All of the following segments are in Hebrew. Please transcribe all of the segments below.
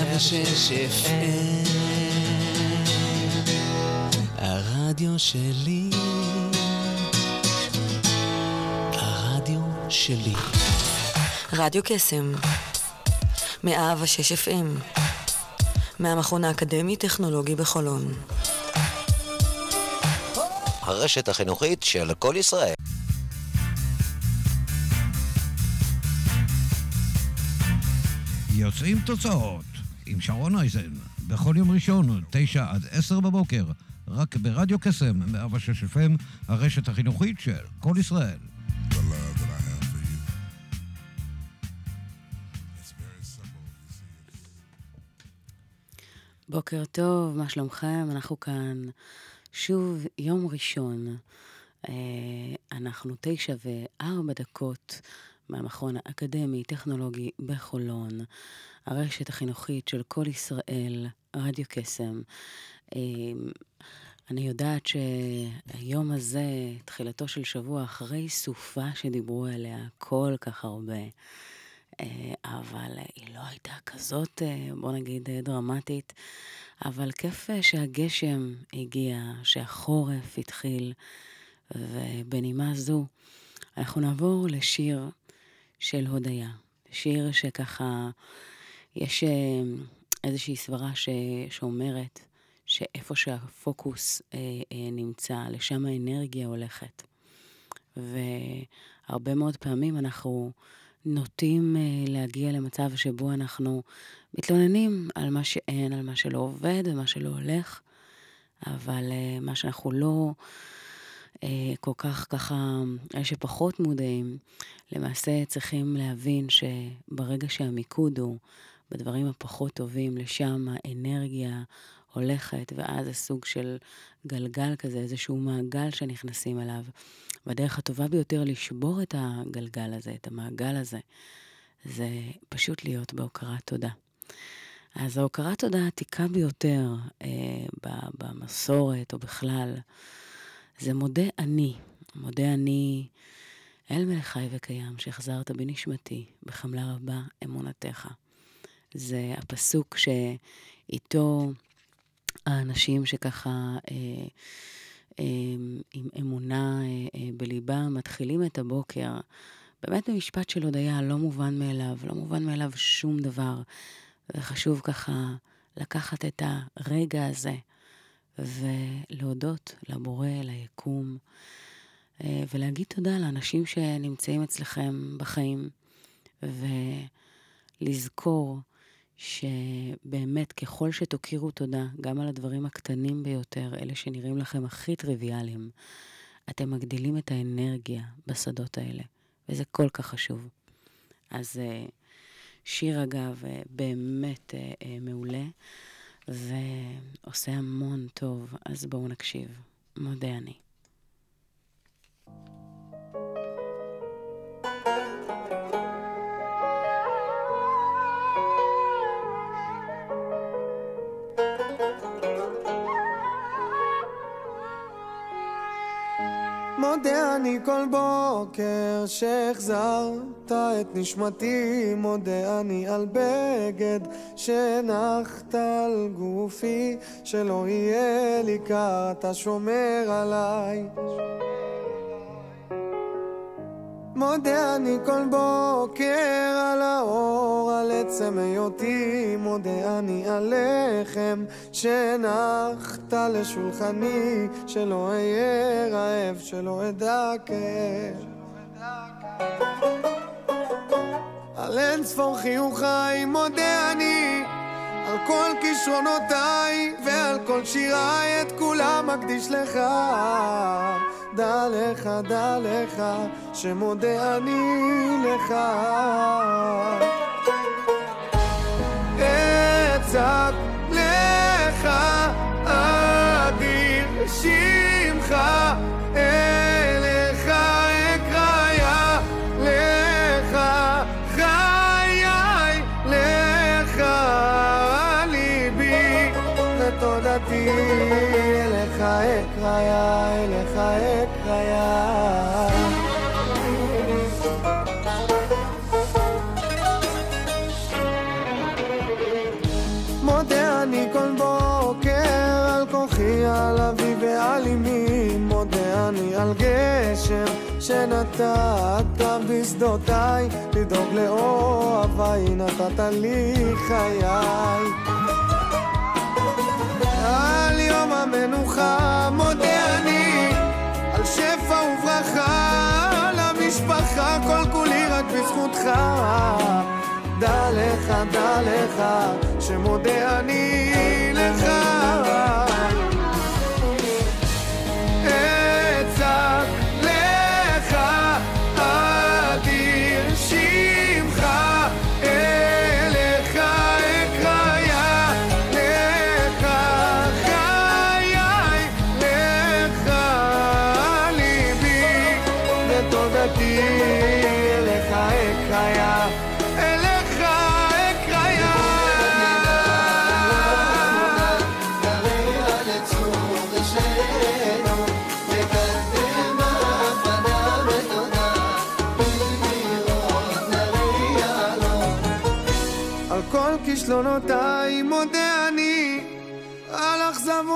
מאה ושש FM הרדיו שלי. הרדיו שלי. רדיו קסם, מאה ושש FM, מהמכון האקדמי-טכנולוגי בחולון. הרשת החינוכית של כל ישראל. יוצאים תוצאות עם שרון אייזן, בכל יום ראשון, תשע עד עשר בבוקר, רק ברדיו קסם, 106 FM, הרשת החינוכית של כל ישראל. בוקר טוב, מה שלומכם? אנחנו כאן שוב יום ראשון. אה, אנחנו תשע וארבע דקות מהמכון האקדמי-טכנולוגי בחולון, הרשת החינוכית של כל ישראל, רדיו קסם. אה, אני יודעת שהיום הזה, תחילתו של שבוע אחרי סופה שדיברו עליה כל כך הרבה. אה, אבל היא לא הייתה כזאת, אה, בוא נגיד, אה, דרמטית. אבל כיף שהגשם הגיע, שהחורף התחיל, ובנימה זו אנחנו נעבור לשיר של הודיה. שיר שככה, יש אה, איזושהי סברה ש... שאומרת שאיפה שהפוקוס אה, אה, נמצא, לשם האנרגיה הולכת. והרבה מאוד פעמים אנחנו נוטים אה, להגיע למצב שבו אנחנו מתלוננים על מה שאין, על מה שלא עובד ומה שלא הולך, אבל אה, מה שאנחנו לא אה, כל כך ככה, אלה שפחות מודעים, למעשה צריכים להבין שברגע שהמיקוד הוא בדברים הפחות טובים, לשם האנרגיה הולכת, ואז זה סוג של גלגל כזה, איזשהו מעגל שנכנסים אליו. והדרך הטובה ביותר לשבור את הגלגל הזה, את המעגל הזה, זה פשוט להיות בהוקרת תודה. אז ההוקרת תודה העתיקה ביותר אה, במסורת או בכלל, זה מודה אני, מודה אני אל מלך חי וקיים, שהחזרת בנשמתי, בחמלה רבה אמונתך. זה הפסוק שאיתו האנשים שככה אה, אה, עם אמונה אה, אה, בליבם מתחילים את הבוקר, באמת במשפט של הודיה, לא מובן מאליו, לא מובן מאליו שום דבר. וחשוב ככה לקחת את הרגע הזה ולהודות לבורא, ליקום, אה, ולהגיד תודה לאנשים שנמצאים אצלכם בחיים, ולזכור שבאמת ככל שתכירו תודה, גם על הדברים הקטנים ביותר, אלה שנראים לכם הכי טריוויאליים, אתם מגדילים את האנרגיה בשדות האלה, וזה כל כך חשוב. אז אה, שיר אגב אה, באמת אה, מעולה, ועושה המון טוב, אז בואו נקשיב. מודה אני. מודה אני כל בוקר שהחזרת את נשמתי, מודה אני על בגד שהנחת על גופי, שלא יהיה לי קר, אתה שומר עליי. מודה אני כל בוקר על האור, על עצם היותי, מודה אני על לחם שהנחת לשולחני, שלא אהיה רעב, שלא אדע כאב. על אין ספור חיוכיי מודה אני על כל כישרונותיי ועל כל שיריי את כולם מקדיש לך דע לך, דע לך, שמודה אני לך. אצעק לך אדיר שמך אליך אקריה לך חיי לך ליבי ותודתי אליך אקריה אליך Μόνο εγώ είμαι καλός που καλύπτω την ουρά μου. Μόνο εγώ είμαι καλός που καλύπτω την ουρά μου. Μόνο εγώ είμαι καλός που καλύπτω την ουρά μου. שפע וברכה, למשפחה כל כולי רק בזכותך. דע לך, דע לך, שמודה אני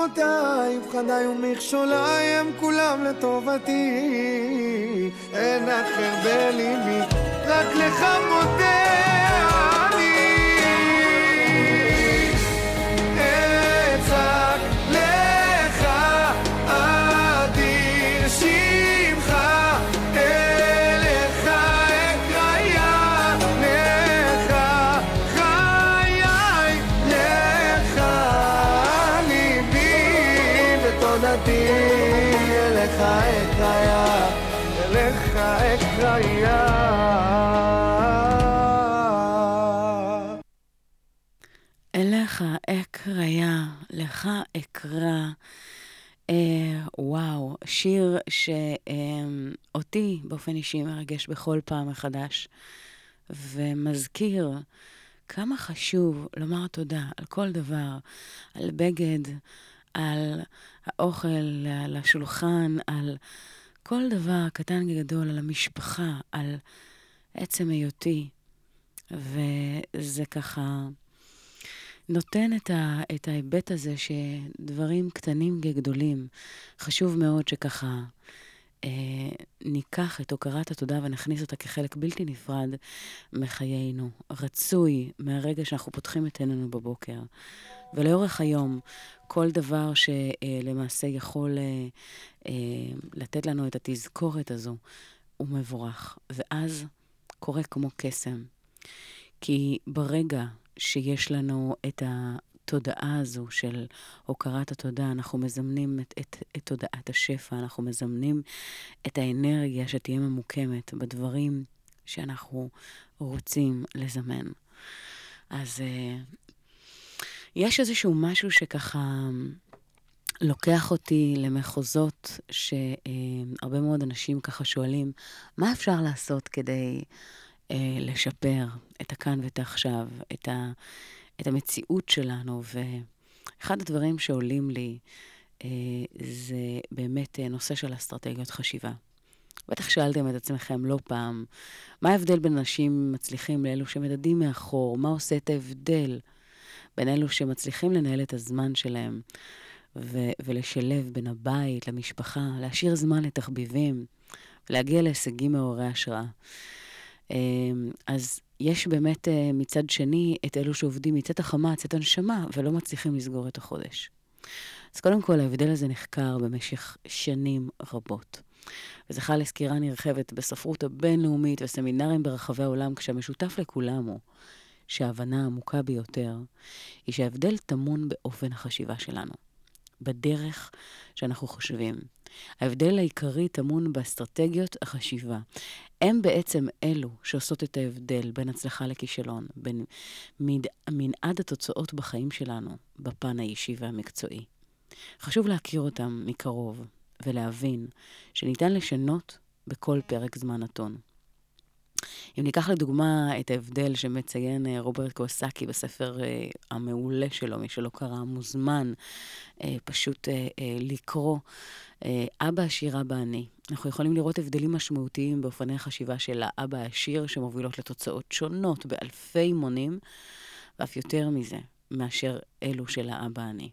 אכזבותיי, פחדיי ומכשוליי הם כולם לטובתי. אין אחר בליבי, רק לך מודה לך אקרא. אה, וואו, שיר שאותי באופן אישי מרגש בכל פעם מחדש, ומזכיר כמה חשוב לומר תודה על כל דבר, על בגד, על האוכל, על השולחן, על כל דבר קטן כגדול, על המשפחה, על עצם היותי. וזה ככה נותן את, ה, את ההיבט הזה שדברים קטנים כגדולים, חשוב מאוד שככה אה, ניקח את הוקרת התודה ונכניס אותה כחלק בלתי נפרד מחיינו. רצוי מהרגע שאנחנו פותחים את עינינו בבוקר. ולאורך היום, כל דבר שלמעשה יכול אה, אה, לתת לנו את התזכורת הזו, הוא מבורך. ואז קורה כמו קסם. כי ברגע שיש לנו את התודעה הזו של הוקרת התודה, אנחנו מזמנים את, את, את תודעת השפע, אנחנו מזמנים את האנרגיה שתהיה ממוקמת בדברים שאנחנו רוצים לזמן. אז uh, יש איזשהו משהו שככה לוקח אותי למחוזות שהרבה מאוד אנשים ככה שואלים, מה אפשר לעשות כדי uh, לשפר הכאן ואת העכשיו, את, ה, את המציאות שלנו? ואחד הדברים שעולים לי uh, זה באמת uh, נושא של אסטרטגיות חשיבה. בטח שאלתם את עצמכם לא פעם, מה ההבדל בין אנשים מצליחים לאלו שמדדים מאחור? מה עושה את ההבדל בין אלו שמצליחים לנהל את הזמן שלהם ו- ולשלב בין הבית למשפחה, להשאיר זמן לתחביבים ולהגיע להישגים מעוררי השראה? אמ, אז יש באמת אה, מצד שני את אלו שעובדים מצאת החמה, מצאת הנשמה, ולא מצליחים לסגור את החודש. אז קודם כל, ההבדל הזה נחקר במשך שנים רבות. וזכה לסקירה נרחבת בספרות הבינלאומית וסמינרים ברחבי העולם, כשהמשותף לכולם הוא שההבנה העמוקה ביותר היא שההבדל טמון באופן החשיבה שלנו, בדרך שאנחנו חושבים. ההבדל העיקרי טמון באסטרטגיות החשיבה. הם בעצם אלו שעושות את ההבדל בין הצלחה לכישלון, בין מד... מנעד התוצאות בחיים שלנו, בפן האישי והמקצועי. חשוב להכיר אותם מקרוב ולהבין שניתן לשנות בכל פרק זמן נתון. אם ניקח לדוגמה את ההבדל שמציין אה, רוברט קווסקי בספר uh, המעולה שלו, מי שלא קרא, מוזמן uh, פשוט לקרוא אבא עשיר, אבא אני. אנחנו יכולים לראות הבדלים משמעותיים באופני החשיבה של האבא העשיר, שמובילות לתוצאות שונות באלפי מונים, ואף יותר מזה, מאשר אלו של האבא אני.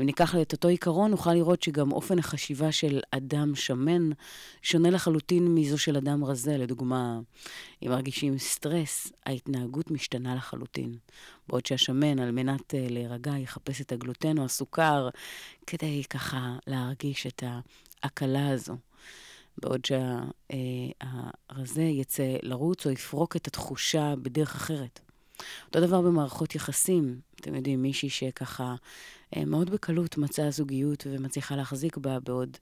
אם ניקח את אותו עיקרון, נוכל לראות שגם אופן החשיבה של אדם שמן שונה לחלוטין מזו של אדם רזה. לדוגמה, אם מרגישים סטרס, ההתנהגות משתנה לחלוטין. בעוד שהשמן, על מנת uh, להירגע, יחפש את הגלוטן או הסוכר, כדי ככה להרגיש את ההקלה הזו. בעוד שהרזה יצא לרוץ או יפרוק את התחושה בדרך אחרת. אותו דבר במערכות יחסים. אתם יודעים, מישהי שככה אה, מאוד בקלות מצאה זוגיות ומצליחה להחזיק בה, בעוד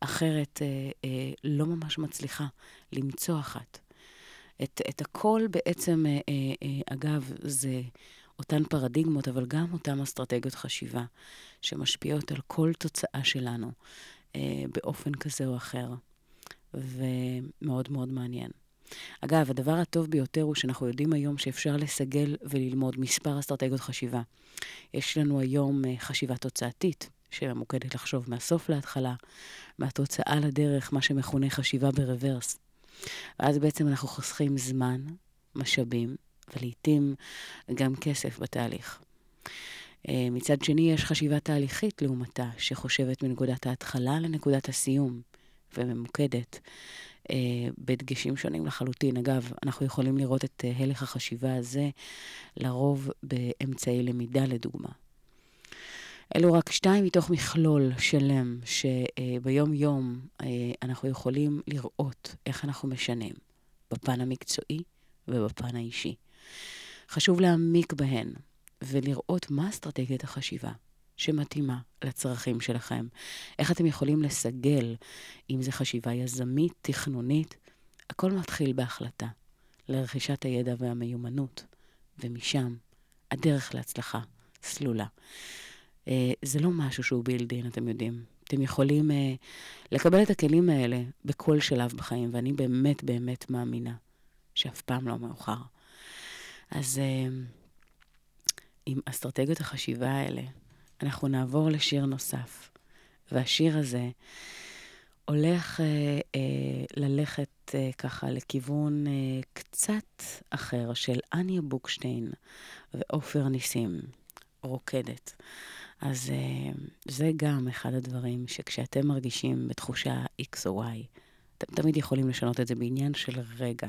אחרת אה, אה, לא ממש מצליחה למצוא אחת. את, את הכל בעצם, אה, אה, אה, אגב, זה אותן פרדיגמות, אבל גם אותן אסטרטגיות חשיבה, שמשפיעות על כל תוצאה שלנו אה, באופן כזה או אחר. ומאוד מאוד מעניין. אגב, הדבר הטוב ביותר הוא שאנחנו יודעים היום שאפשר לסגל וללמוד מספר אסטרטגיות חשיבה. יש לנו היום אה, חשיבה תוצאתית, שממוקדת לחשוב מהסוף להתחלה, מהתוצאה לדרך, מה שמכונה חשיבה ברוורס. ואז בעצם אנחנו חוסכים זמן, משאבים, ולעיתים גם כסף בתהליך. אה, מצד שני, יש חשיבה תהליכית לעומתה, שחושבת מנקודת ההתחלה לנקודת הסיום, וממוקדת. אה, בדגשים שונים לחלוטין. אגב, אנחנו יכולים לראות את אה, הלך החשיבה הזה לרוב באמצעי למידה, לדוגמה. אלו רק שתיים מתוך מכלול שלם שביום-יום אה, אנחנו יכולים לראות איך אנחנו משנים בפן המקצועי ובפן האישי. חשוב להעמיק בהן ולראות מה אסטרטגיית החשיבה שמתאימה לצרכים שלכם. איך אתם יכולים לסגל, אם זה חשיבה יזמית, תכנונית, הכל מתחיל בהחלטה לרכישת הידע והמיומנות, ומשם הדרך להצלחה סלולה. Uh, זה לא משהו שהוא בילדין, אתם יודעים. אתם יכולים uh, לקבל את הכלים האלה בכל שלב בחיים, ואני באמת באמת מאמינה שאף פעם לא מאוחר. אז uh, עם אסטרטגיות החשיבה האלה, אנחנו נעבור לשיר נוסף. והשיר הזה הולך אה, אה, ללכת אה, ככה לכיוון אה, קצת אחר של אניה בוקשטיין ועופר ניסים, רוקדת. אז אה, זה גם אחד הדברים שכשאתם מרגישים בתחושה X או Y, אתם תמיד יכולים לשנות את זה בעניין של רגע,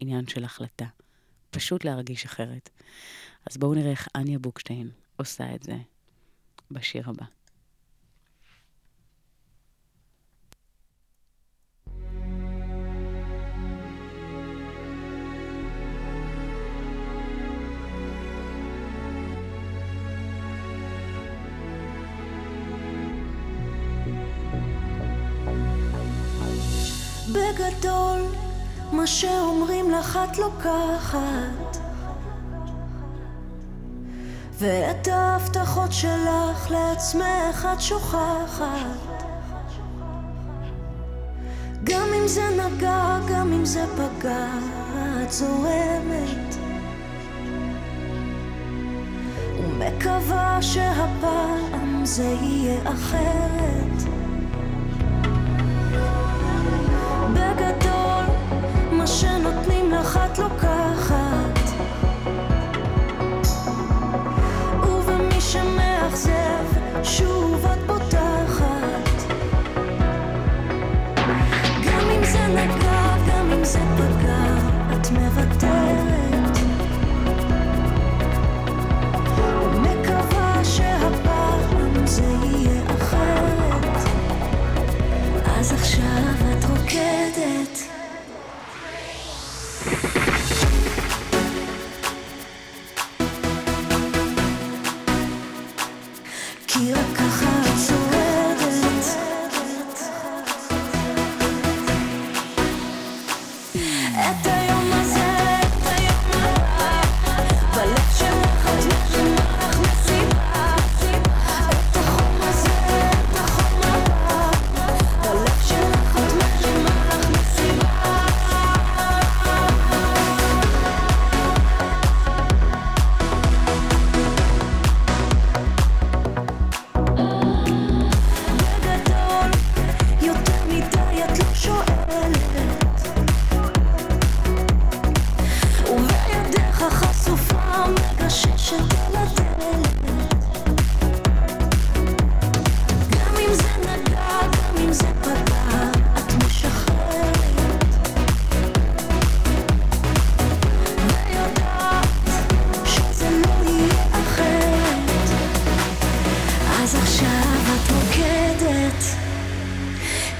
עניין של החלטה. פשוט להרגיש אחרת. אז בואו נראה איך אניה בוקשטיין עושה את זה בשיר הבא. בגדול, מה שאומרים לך את לוקחת ואת ההבטחות שלך לעצמך את שוכחת. גם אם זה נגע, גם אם זה פגע, את זורמת. ומקווה שהפעם זה יהיה אחרת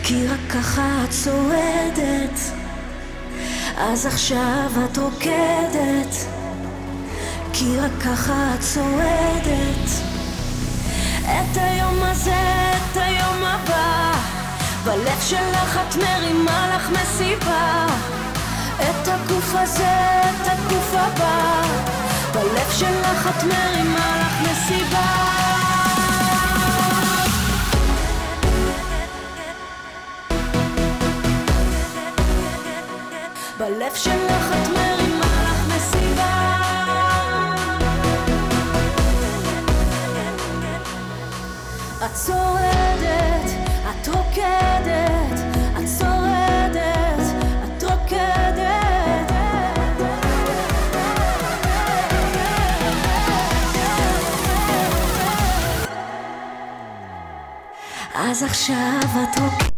כי רק ככה את צועדת, אז עכשיו את רוקדת, כי רק ככה את צועדת. את היום הזה, את היום הבא, בלב שלך את מרימה לך מסיבה. את הגוף הזה, את הגוף הבא, בלב שלך את מרימה לך מסיבה. בלב שלך את מרימה לך מסיבה. את שורדת, את רוקדת, את שורדת, את רוקדת. אז עכשיו את רוקדת.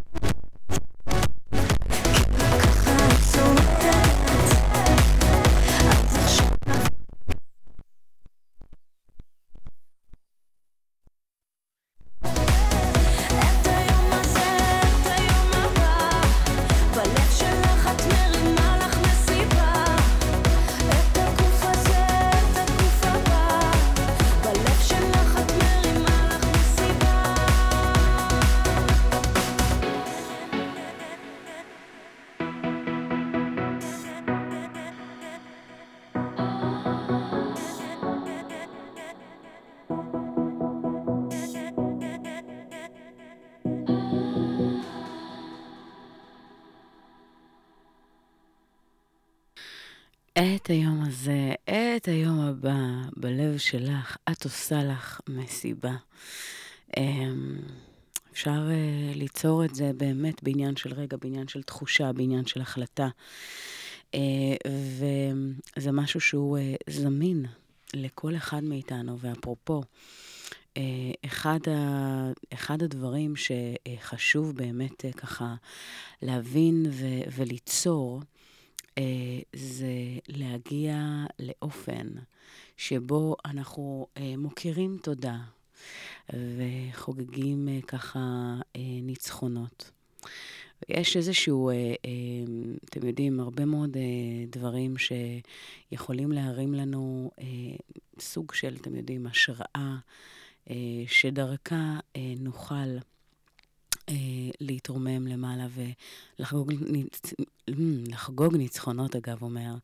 את היום הזה, את היום הבא, בלב שלך, את עושה לך מסיבה. אמ, אפשר אה, ליצור את זה באמת בעניין של רגע, בעניין של תחושה, בעניין של החלטה. אה, וזה משהו שהוא אה, זמין לכל אחד מאיתנו, ואפרופו, אחד, ה, אחד הדברים שחשוב באמת ככה להבין ו, וליצור, זה להגיע לאופן שבו אנחנו אה, מוקירים תודה וחוגגים אה, ככה אה, ניצחונות. יש איזשהו, אה, אה, אתם יודעים, הרבה מאוד אה, דברים שיכולים להרים לנו אה, סוג של, אתם יודעים, השראה, אה, שדרכה אה, נוכל אה, להתרומם למעלה ולחגוג ניצ... לחגוג ניצחונות, אגב, אומר,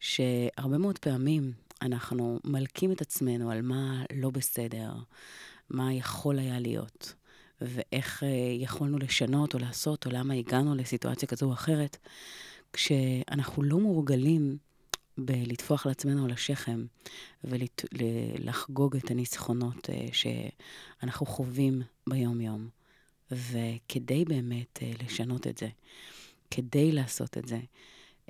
שהרבה מאוד פעמים אנחנו מלקים את עצמנו על מה לא בסדר, מה יכול היה להיות, ואיך אה, יכולנו לשנות או לעשות, או למה הגענו לסיטואציה כזו או אחרת, כשאנחנו לא מורגלים בלטפוח לעצמנו על השכם ולחגוג את הניצחונות אה, שאנחנו חווים ביום-יום. וכדי באמת אה, לשנות את זה, כדי לעשות את זה,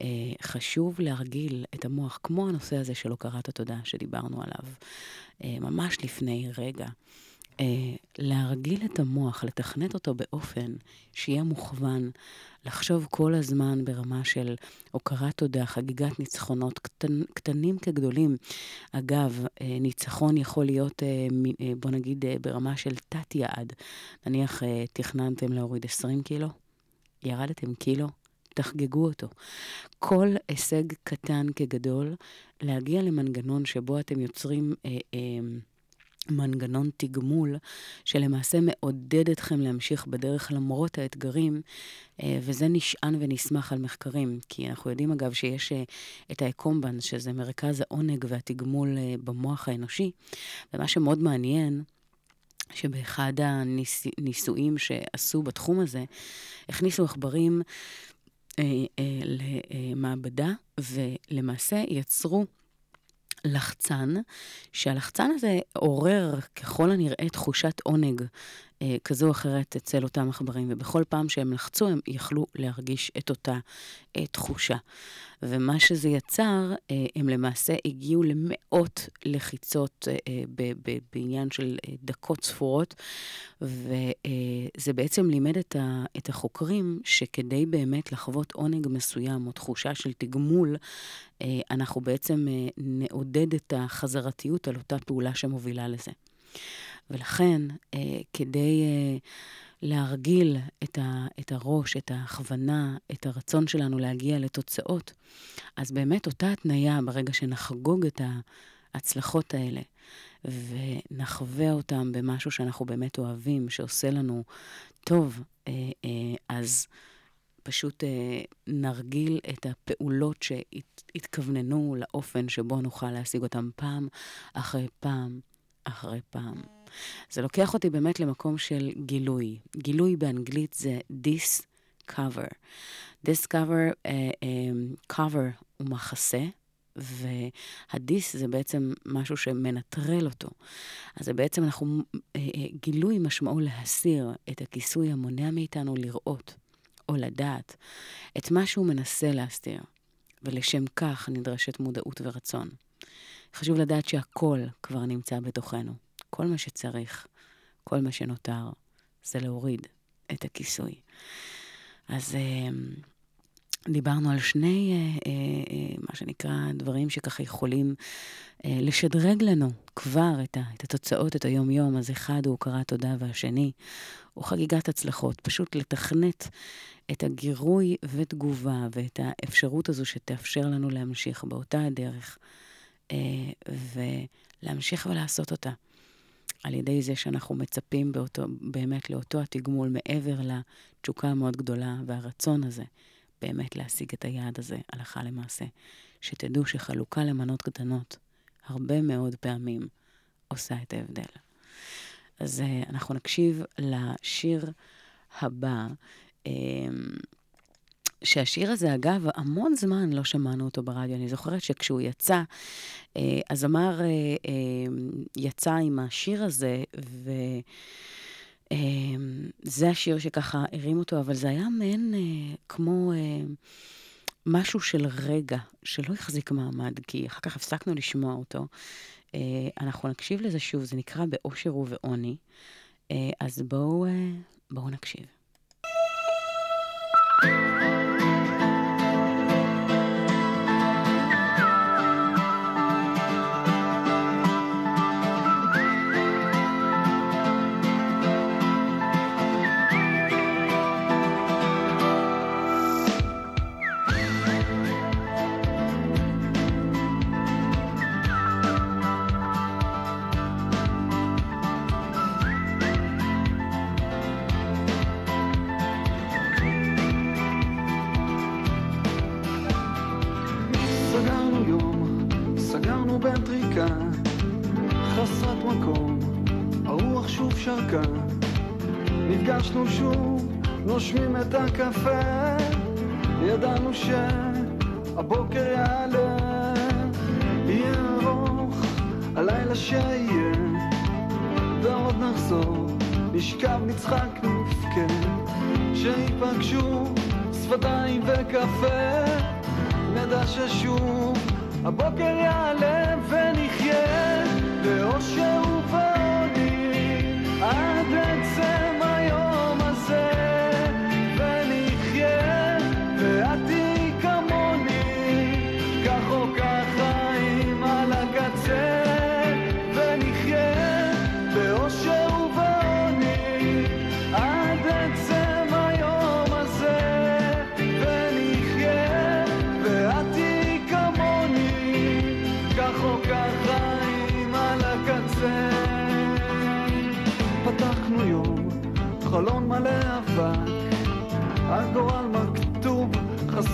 אה, חשוב להרגיל את המוח, כמו הנושא הזה של הוקרת התודה שדיברנו עליו אה, ממש לפני רגע. אה, להרגיל את המוח, לתכנת אותו באופן שיהיה מוכוון, לחשוב כל הזמן ברמה של הוקרת תודה, חגיגת ניצחונות, קטנ, קטנים כגדולים. אגב, אה, ניצחון יכול להיות, אה, בוא נגיד, ברמה של תת-יעד. נניח תכננתם להוריד 20 קילו, ירדתם קילו, תחגגו אותו. כל הישג קטן כגדול, להגיע למנגנון שבו אתם יוצרים אה, אה, מנגנון תגמול, שלמעשה מעודד אתכם להמשיך בדרך למרות האתגרים, אה, וזה נשען ונסמך על מחקרים. כי אנחנו יודעים, אגב, שיש אה, את האקומבנס, שזה מרכז העונג והתגמול אה, במוח האנושי, ומה שמאוד מעניין, שבאחד הניסויים שעשו בתחום הזה, הכניסו עכברים אה, אה, למעבדה, ולמעשה יצרו לחצן, שהלחצן הזה עורר ככל הנראה תחושת עונג כזו או אחרת אצל אותם עכברים, ובכל פעם שהם לחצו הם יכלו להרגיש את אותה אה, תחושה. ומה שזה יצר, אה, הם למעשה הגיעו למאות לחיצות אה, אה, בעניין של אה, דקות ספורות, וזה בעצם לימד את, החוקרים שכדי באמת לחוות עונג מסוים או תחושה של תגמול, אה, אנחנו בעצם אה, נעודד את החזרתיות על אותה פעולה שמובילה לזה. ולכן, אה, כדי אה, להרגיל את, ה, את הראש, את ההכוונה, את הרצון שלנו להגיע לתוצאות, אז באמת אותה התניה, ברגע שנחגוג את ההצלחות האלה, ונחווה אותם במשהו שאנחנו באמת אוהבים, שעושה לנו טוב, אה, אז פשוט נרגיל את הפעולות שהתכווננו לאופן שבו נוכל להשיג אותם פעם אחרי פעם אחרי פעם. זה לוקח אותי באמת למקום של גילוי. גילוי באנגלית זה discover. discover, uh, um, cover הוא מחסה, והדיס זה בעצם משהו שמנטרל אותו. אז זה בעצם אנחנו, uh, גילוי משמעו להסיר את הכיסוי המונע מאיתנו לראות או לדעת את מה שהוא מנסה להסתיר, ולשם כך נדרשת מודעות ורצון. חשוב לדעת שהכל כבר נמצא בתוכנו. כל מה שצריך, כל מה שנותר, זה להוריד את הכיסוי. אז אה, דיברנו על שני, אה, אה, מה שנקרא, דברים שככה יכולים לשדרג לנו כבר את התוצאות, את היום-יום. אז אחד הוא הוקרת תודה והשני הוא חגיגת הצלחות. פשוט לתכנת את הגירוי ותגובה ואת האפשרות הזו שתאפשר לנו להמשיך באותה הדרך ולהמשיך ולעשות אותה. על ידי זה שאנחנו מצפים באותו, באמת לאותו התגמול מעבר לתשוקה המאוד גדולה והרצון הזה באמת להשיג את היעד הזה הלכה למעשה. שתדעו שחלוקה למנות קטנות הרבה מאוד פעמים עושה את ההבדל. אז אה, אנחנו נקשיב לשיר הבא. שהשיר הזה, אגב, המון זמן לא שמענו אותו ברדיו. אני זוכרת שכשהוא יצא, אה, הזמר אה, אה, יצא עם השיר הזה, וזה השיר שככה הרים אותו, אבל זה היה מעין כמו משהו של רגע, שלא החזיק מעמד, כי אחר כך הפסקנו לשמוע אותו. אנחנו נקשיב לזה שוב, זה נקרא באושר ובעוני. אז בואו, בואו נקשיב. thank you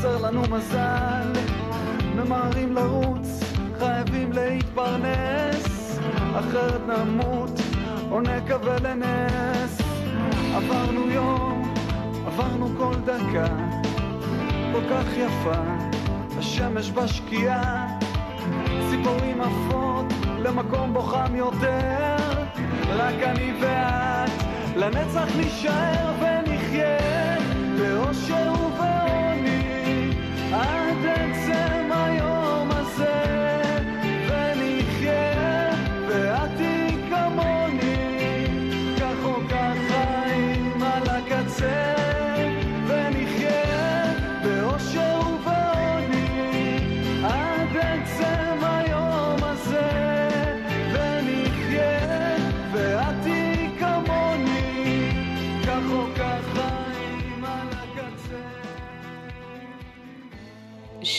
חסר לנו מזל, ממהרים לרוץ, חייבים להתפרנס, אחרת נמות, או נקווה לנס. עברנו יום, עברנו כל דקה, כל כך יפה, השמש בשקיעה, ציפורים עפות למקום בו חם יותר. רק אני ואת, לנצח נישאר ונחיה. באושר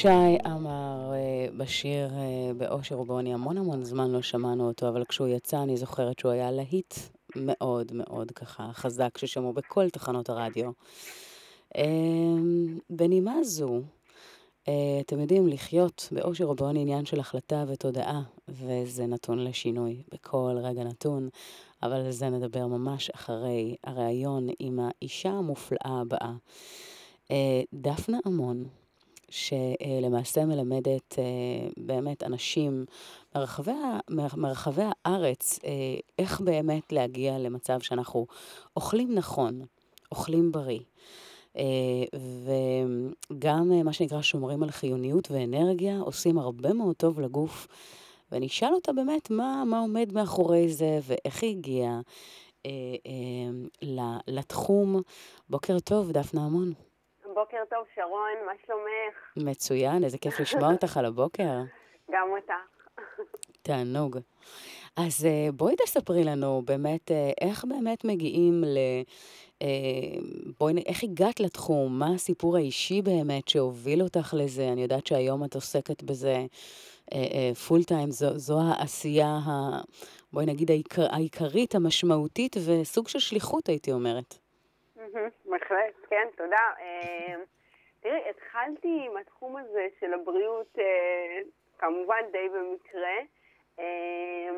שי אמר אה, בשיר אה, באושר ובעוני, המון המון זמן לא שמענו אותו, אבל כשהוא יצא אני זוכרת שהוא היה להיט מאוד מאוד ככה חזק ששמעו בכל תחנות הרדיו. אה, בנימה זו, אה, אתם יודעים, לחיות באושר ובעוני עניין של החלטה ותודעה, וזה נתון לשינוי בכל רגע נתון, אבל על זה נדבר ממש אחרי הריאיון עם האישה המופלאה הבאה. אה, דפנה עמון, שלמעשה מלמדת אה, באמת אנשים מרחבי, מרחבי הארץ אה, איך באמת להגיע למצב שאנחנו אוכלים נכון, אוכלים בריא. אה, וגם מה שנקרא שומרים על חיוניות ואנרגיה, עושים הרבה מאוד טוב לגוף. ואני אשאל אותה באמת מה, מה עומד מאחורי זה ואיך היא הגיעה אה, ל- לתחום. בוקר טוב, דפנה המון. בוקר טוב, שרון, מה שלומך? מצוין, איזה כיף לשמוע אותך על הבוקר. גם אותך. תענוג. אז אה, בואי תספרי לנו באמת אה, איך באמת מגיעים ל... אה, בואי, איך הגעת לתחום? מה הסיפור האישי באמת שהוביל אותך לזה? אני יודעת שהיום את עוסקת בזה פול טיים, זו, זו העשייה, ה, בואי נגיד, העיקר, העיקרית, המשמעותית וסוג של שליחות, הייתי אומרת. בהחלט, כן, תודה. אה, תראי, התחלתי עם התחום הזה של הבריאות, אה, כמובן די במקרה. אה,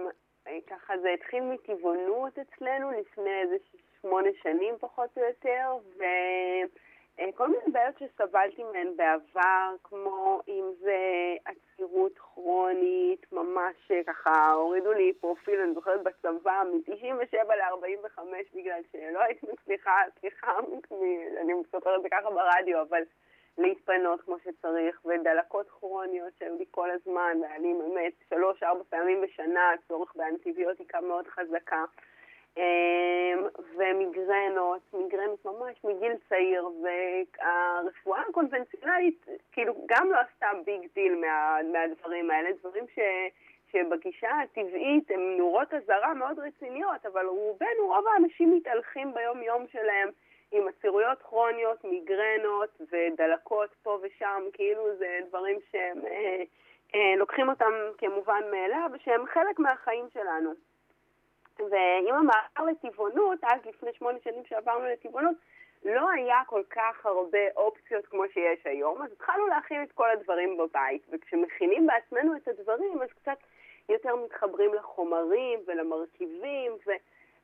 ככה זה התחיל מטבעונות אצלנו לפני איזה שמונה שנים פחות או יותר, וכל מיני בעיות שסבלתי מהן בעבר, כמו אם זה עצירות כרונית, ממש אה, ככה הורידו לי פרופיל, אני זוכרת בצבא, מ-97 ל-45 בגלל שלא הייתי מצליחה, סליחה, אני מספרת את זה ככה ברדיו, אבל להתפנות כמו שצריך, ודלקות כרוניות שהיו לי כל הזמן, לי באמת שלוש-ארבע פעמים בשנה צורך באנטיביוטיקה מאוד חזקה. אמ, ומיגרנות, מיגרנות ממש מגיל צעיר, והרפואה הקונבנציונלית כאילו גם לא עשתה big deal מה, מהדברים האלה, דברים ש, שבגישה הטבעית הם נורות אזהרה מאוד רציניות, אבל רובנו, רוב האנשים מתהלכים ביום יום שלהם עם עצירויות כרוניות, מיגרנות ודלקות פה ושם, כאילו זה דברים שהם אה, אה, לוקחים אותם כמובן מאליו, ושהם חלק מהחיים שלנו. ועם המעבר לטבעונות, אז לפני שמונה שנים שעברנו לטבעונות, לא היה כל כך הרבה אופציות כמו שיש היום, אז התחלנו להכין את כל הדברים בבית, וכשמכינים בעצמנו את הדברים, אז קצת יותר מתחברים לחומרים ולמרכיבים, ו...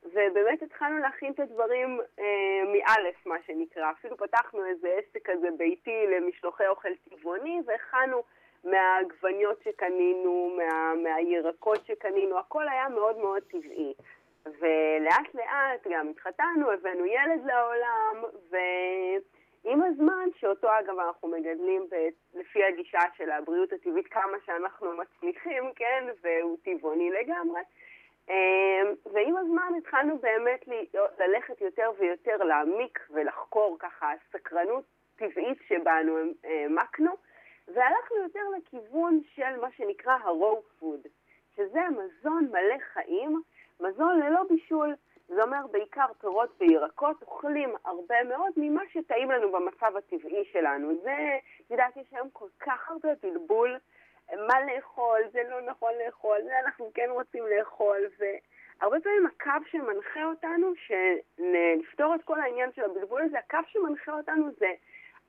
ובאמת התחלנו להכין את הדברים אה, מאלף, מה שנקרא. אפילו פתחנו איזה עסק כזה ביתי למשלוחי אוכל טבעוני, והכנו מהעגבניות שקנינו, מה, מהירקות שקנינו, הכל היה מאוד מאוד טבעי. ולאט לאט גם התחתנו, הבאנו ילד לעולם, ועם הזמן, שאותו אגב אנחנו מגדלים ב- לפי הגישה של הבריאות הטבעית כמה שאנחנו מצליחים, כן, והוא טבעוני לגמרי. אמ, ועם הזמן התחלנו באמת ללכת יותר ויותר להעמיק ולחקור ככה סקרנות טבעית שבנו העמקנו, והלכנו יותר לכיוון של מה שנקרא ה-raw food, שזה מזון מלא חיים, מזון ללא בישול. זה אומר בעיקר פירות וירקות, אוכלים הרבה מאוד ממה שטעים לנו במצב הטבעי שלנו. זה, את יודעת, יש היום כל כך הרבה בלבול, מה לאכול, זה לא נכון לאכול, זה אנחנו כן רוצים לאכול, והרבה פעמים הקו שמנחה אותנו, שלפתור את כל העניין של הבלבול הזה, הקו שמנחה אותנו זה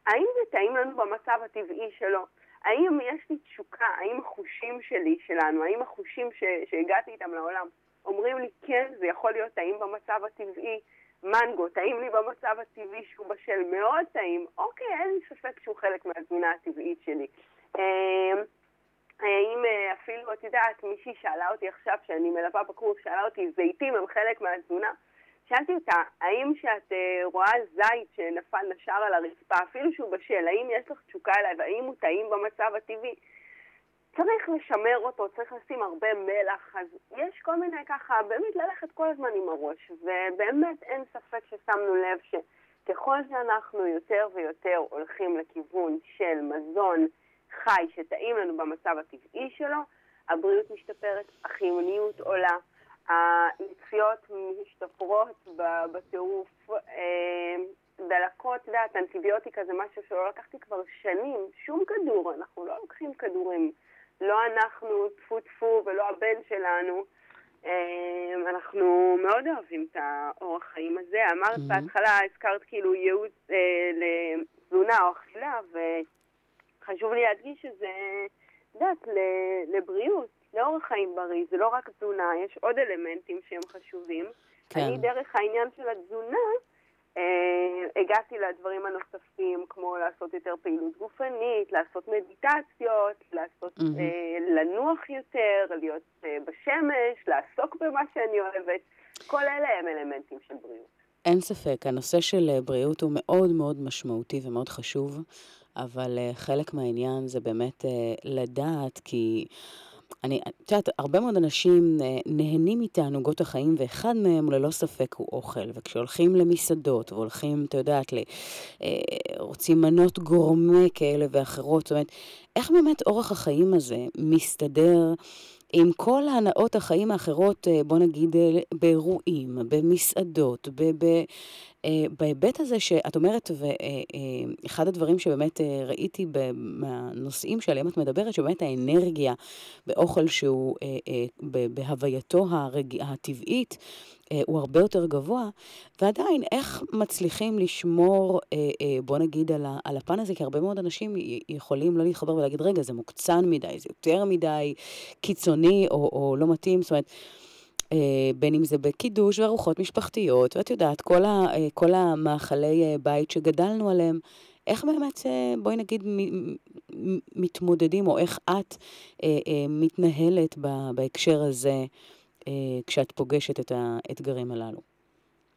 האם זה טעים לנו במצב הטבעי שלו? האם יש לי תשוקה? האם החושים שלי, שלנו, האם החושים ש, שהגעתי איתם לעולם, אומרים לי כן, זה יכול להיות טעים במצב הטבעי, מנגו, טעים לי במצב הטבעי שהוא בשל מאוד טעים, אוקיי, אין לי ספק שהוא חלק מהתזונה הטבעית שלי. אמ, האם אה, אפילו, את יודעת, מישהי שאלה אותי עכשיו, שאני מלווה בקורס, שאלה אותי, זיתים הם חלק מהתזונה? שאלתי אותה, האם כשאת אה, רואה זית שנפל נשר על הרצפה, אפילו שהוא בשל, האם יש לך תשוקה אליו, האם הוא טעים במצב הטבעי? צריך לשמר אותו, צריך לשים הרבה מלח, אז יש כל מיני ככה, באמת ללכת כל הזמן עם הראש, ובאמת אין ספק ששמנו לב שככל שאנחנו יותר ויותר הולכים לכיוון של מזון חי שטעים לנו במצב הטבעי שלו, הבריאות משתפרת, החיוניות עולה, הנציות משתפרות בטירוף, אה, דלקות, את יודעת, אנטיביוטיקה זה משהו שלא לקחתי כבר שנים, שום כדור, אנחנו לא לוקחים כדורים. לא אנחנו, טפו טפו, ולא הבן שלנו. אה, אנחנו מאוד אוהבים את האורח חיים הזה. אמרת Mhm. בהתחלה, הזכרת כאילו ייעוץ אה, לתזונה או אכילה, וחשוב לי להדגיש שזה, את יודעת, לבריאות, לאורח חיים בריא. זה לא רק תזונה, יש עוד אלמנטים שהם חשובים. כן. אני דרך העניין של התזונה, אה, הגעתי לדברים הנוספים, כמו לעשות יותר פעילות גופנית, לעשות מדיטציות, לעשות, מהמם. אה, לנוח יותר, להיות אה, בשמש, לעסוק במה שאני אוהבת. כל אלה הם אלמנטים של בריאות. אין ספק, הנושא של אה, בריאות הוא מאוד מאוד משמעותי ומאוד חשוב, אבל אה, חלק מהעניין זה באמת אה, לדעת, כי אני, את יודעת, הרבה מאוד אנשים אה, נהנים מתענוגות החיים, ואחד מהם ללא ספק הוא אוכל. וכשהולכים למסעדות, והולכים, את יודעת, ל, אה, רוצים מנות גורמה כאלה ואחרות, זאת אומרת, איך באמת אורח החיים הזה מסתדר עם כל הנאות החיים האחרות, אה, בוא נגיד, אה, באירועים, במסעדות, ב... ב בהיבט הזה שאת אומרת, ואחד הדברים שבאמת אה, ראיתי מהנושאים שעליהם את מדברת, שבאמת האנרגיה באוכל שהוא אה, אה, בהווייתו הרג... הטבעית, אה, הוא הרבה יותר גבוה, ועדיין, איך מצליחים לשמור, אה, אה, בוא נגיד, על, הפן הזה, כי הרבה מאוד אנשים יכולים לא להתחבר ולהגיד, רגע, זה מוקצן מדי, זה יותר מדי קיצוני או, או לא מתאים, זאת אומרת, אה, בין אם זה בקידוש וארוחות משפחתיות, ואת יודעת, כל, ה, אה, כל המאכלי אה, בית שגדלנו עליהם, איך באמת, אה, בואי נגיד, מתמודדים, או איך את אה, אה, מתנהלת בהקשר הזה, אה, כשאת פוגשת את האתגרים הללו?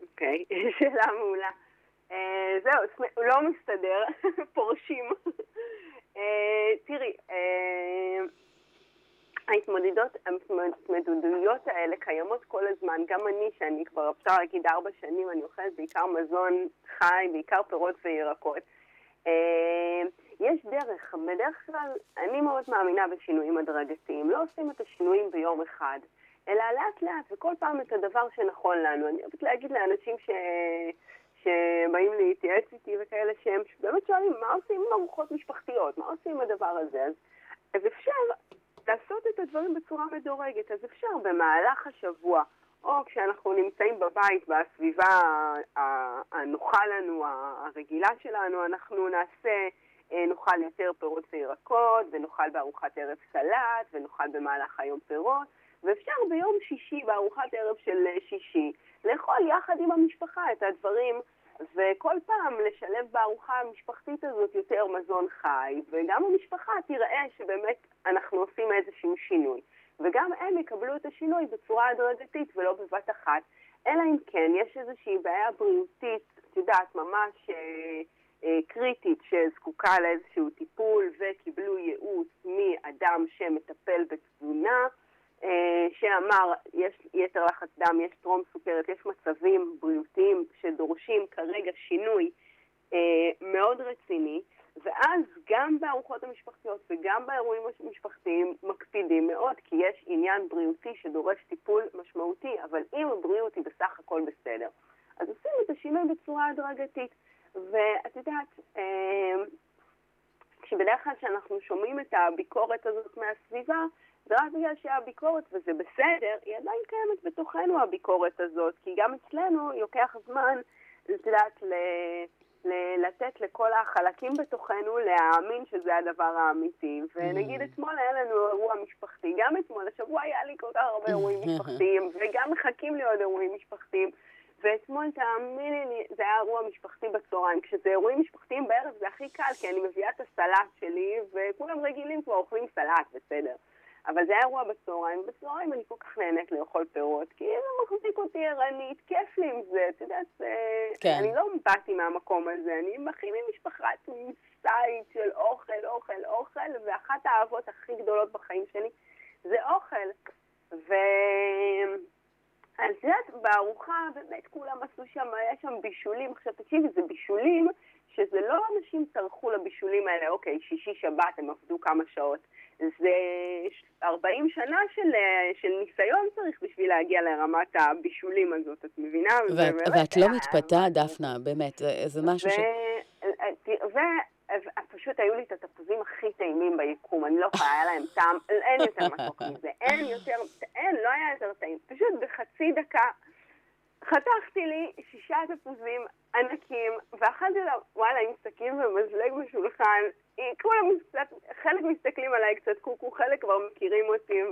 אוקיי, שאלה מעולה. אה, זהו, לא מסתדר, פורשים. אה, תראי, אה, ההתמודדות, ההתמודדויות האלה קיימות כל הזמן. גם אני, שאני כבר אפשר להגיד ארבע שנים, אני אוכלת בעיקר מזון חי, בעיקר פירות וירקות. אה, יש דרך, בדרך כלל אני מאוד מאמינה בשינויים הדרגתיים. לא עושים את השינויים ביום אחד, אלא לאט לאט, וכל פעם את הדבר שנכון לנו. אני אוהבת להגיד לאנשים ש... שבאים להתייעץ איתי וכאלה שהם באמת שואלים מה עושים עם ארוחות משפחתיות, מה עושים עם הדבר הזה. אז, אז אפשר לעשות את הדברים בצורה מדורגת, אז אפשר במהלך השבוע, או כשאנחנו נמצאים בבית, בסביבה הנוחה לנו, הרגילה שלנו, אנחנו נעשה, אה, נאכל יותר פירות וירקות, ונאכל בארוחת ערב סלט, ונאכל במהלך היום פירות, ואפשר ביום שישי, בארוחת ערב של אה, שישי, לאכול יחד עם המשפחה את הדברים, וכל פעם לשלב בארוחה המשפחתית הזאת יותר מזון חי, וגם המשפחה תראה שבאמת אנחנו עושים איזשהו שינוי. וגם הם יקבלו את השינוי בצורה הדרגתית ולא בבת אחת, אלא אם כן יש איזושהי בעיה בריאותית, את יודעת, ממש אה, אה, קריטית, שזקוקה לאיזשהו טיפול, וקיבלו ייעוץ מאדם שמטפל בתזונה, שאמר, יש יתר לחץ דם, יש טרום סוכרת, יש מצבים בריאותיים שדורשים כרגע שינוי אה, מאוד רציני, ואז גם בארוחות המשפחתיות וגם באירועים המשפחתיים מקפידים מאוד, כי יש עניין בריאותי שדורש טיפול משמעותי, אבל אם הבריאות היא בסך הכל בסדר, אז עושים את השינוי בצורה הדרגתית. ואת יודעת, אה, כשבדרך כלל כשאנחנו שומעים את הביקורת הזאת מהסביבה, זה רק בגלל שהביקורת, וזה בסדר, היא עדיין קיימת בתוכנו הביקורת הזאת, כי גם אצלנו לוקח זמן, את יודעת, ל- ל- לתת לכל החלקים בתוכנו להאמין שזה הדבר האמיתי. ונגיד אתמול היה לנו אירוע משפחתי, גם אתמול, השבוע היה לי כל כך הרבה אירועים משפחתיים, וגם מחכים לי עוד אירועים משפחתיים. ואתמול, תאמיני לי, זה היה אירוע משפחתי בצהריים. כשזה אירועים משפחתיים בערב זה הכי קל, כי אני מביאה את הסלט שלי, וכולם רגילים כבר אוכלים סלט, בסדר. אבל זה היה אירוע בצהריים, ובצהריים אני כל כך נהנית לאכול פירות, כי זה מחזיק אותי ערנית, כיף לי עם זה, את יודעת, כן. אני לא באתי מהמקום הזה, אני הכי ממשפחה סייט של אוכל, אוכל, אוכל, ואחת האהבות הכי גדולות בחיים שלי זה אוכל. ו... אז את יודעת, בארוחה באמת כולם עשו שם, היה שם בישולים. עכשיו תקשיבי, זה בישולים שזה לא אנשים טרחו לבישולים האלה, אוקיי, שישי שבת הם עבדו כמה שעות. זה 40 שנה של, של ניסיון צריך בשביל להגיע לרמת הבישולים הזאת, את מבינה? ואת, ואת לא מתפתה, דפנה, באמת, זה, זה משהו ש... ופשוט היו לי את התפוזים הכי טעימים ביקום, אני לא יכולה, היה להם טעם, אין יותר מתוק מזה, אין יותר, אין, לא היה יותר טעים. פשוט בחצי דקה חתכתי לי שישה תפוזים ענקים, ואכלתי אותם, וואלה, עם סכין ומזלג בשולחן. כולם, קצת, חלק מסתכלים עליי קצת קוקו, חלק כבר מכירים אותי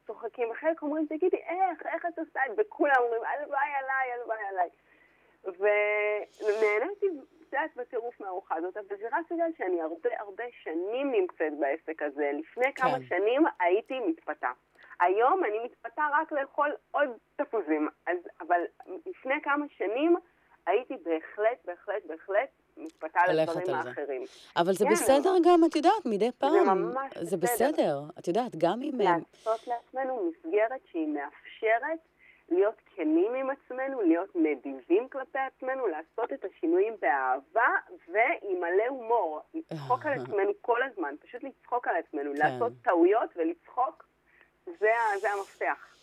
וצוחקים, וחלק אומרים, תגידי, איך, איך את עושה את זה? וכולם אומרים, הלוואי עליי, הלוואי עליי. ונהניתי קצת בטירוף מהארוחה הזאת, אבל זה רק בגלל שאני הרבה הרבה שנים נמצאת בעסק הזה. לפני כמה כן. שנים הייתי מתפתה. היום אני מתפתה רק לאכול עוד תפוזים. אז, אבל לפני כמה שנים הייתי בהחלט, בהחלט, בהחלט מתפתה לדברים זה. האחרים. אבל זה כן, בסדר גם, את יודעת, מדי פעם. ממש זה בסדר. בסדר. את יודעת, גם אם... לעשות לעצמנו מסגרת שהיא מאפשרת להיות כנים עם עצמנו, להיות נדיבים כלפי עצמנו, לעשות את השינויים באהבה ועם מלא הומור. לצחוק על עצמנו כל הזמן, פשוט לצחוק על עצמנו, כן. לעשות טעויות ולצחוק, זה, זה המפתח.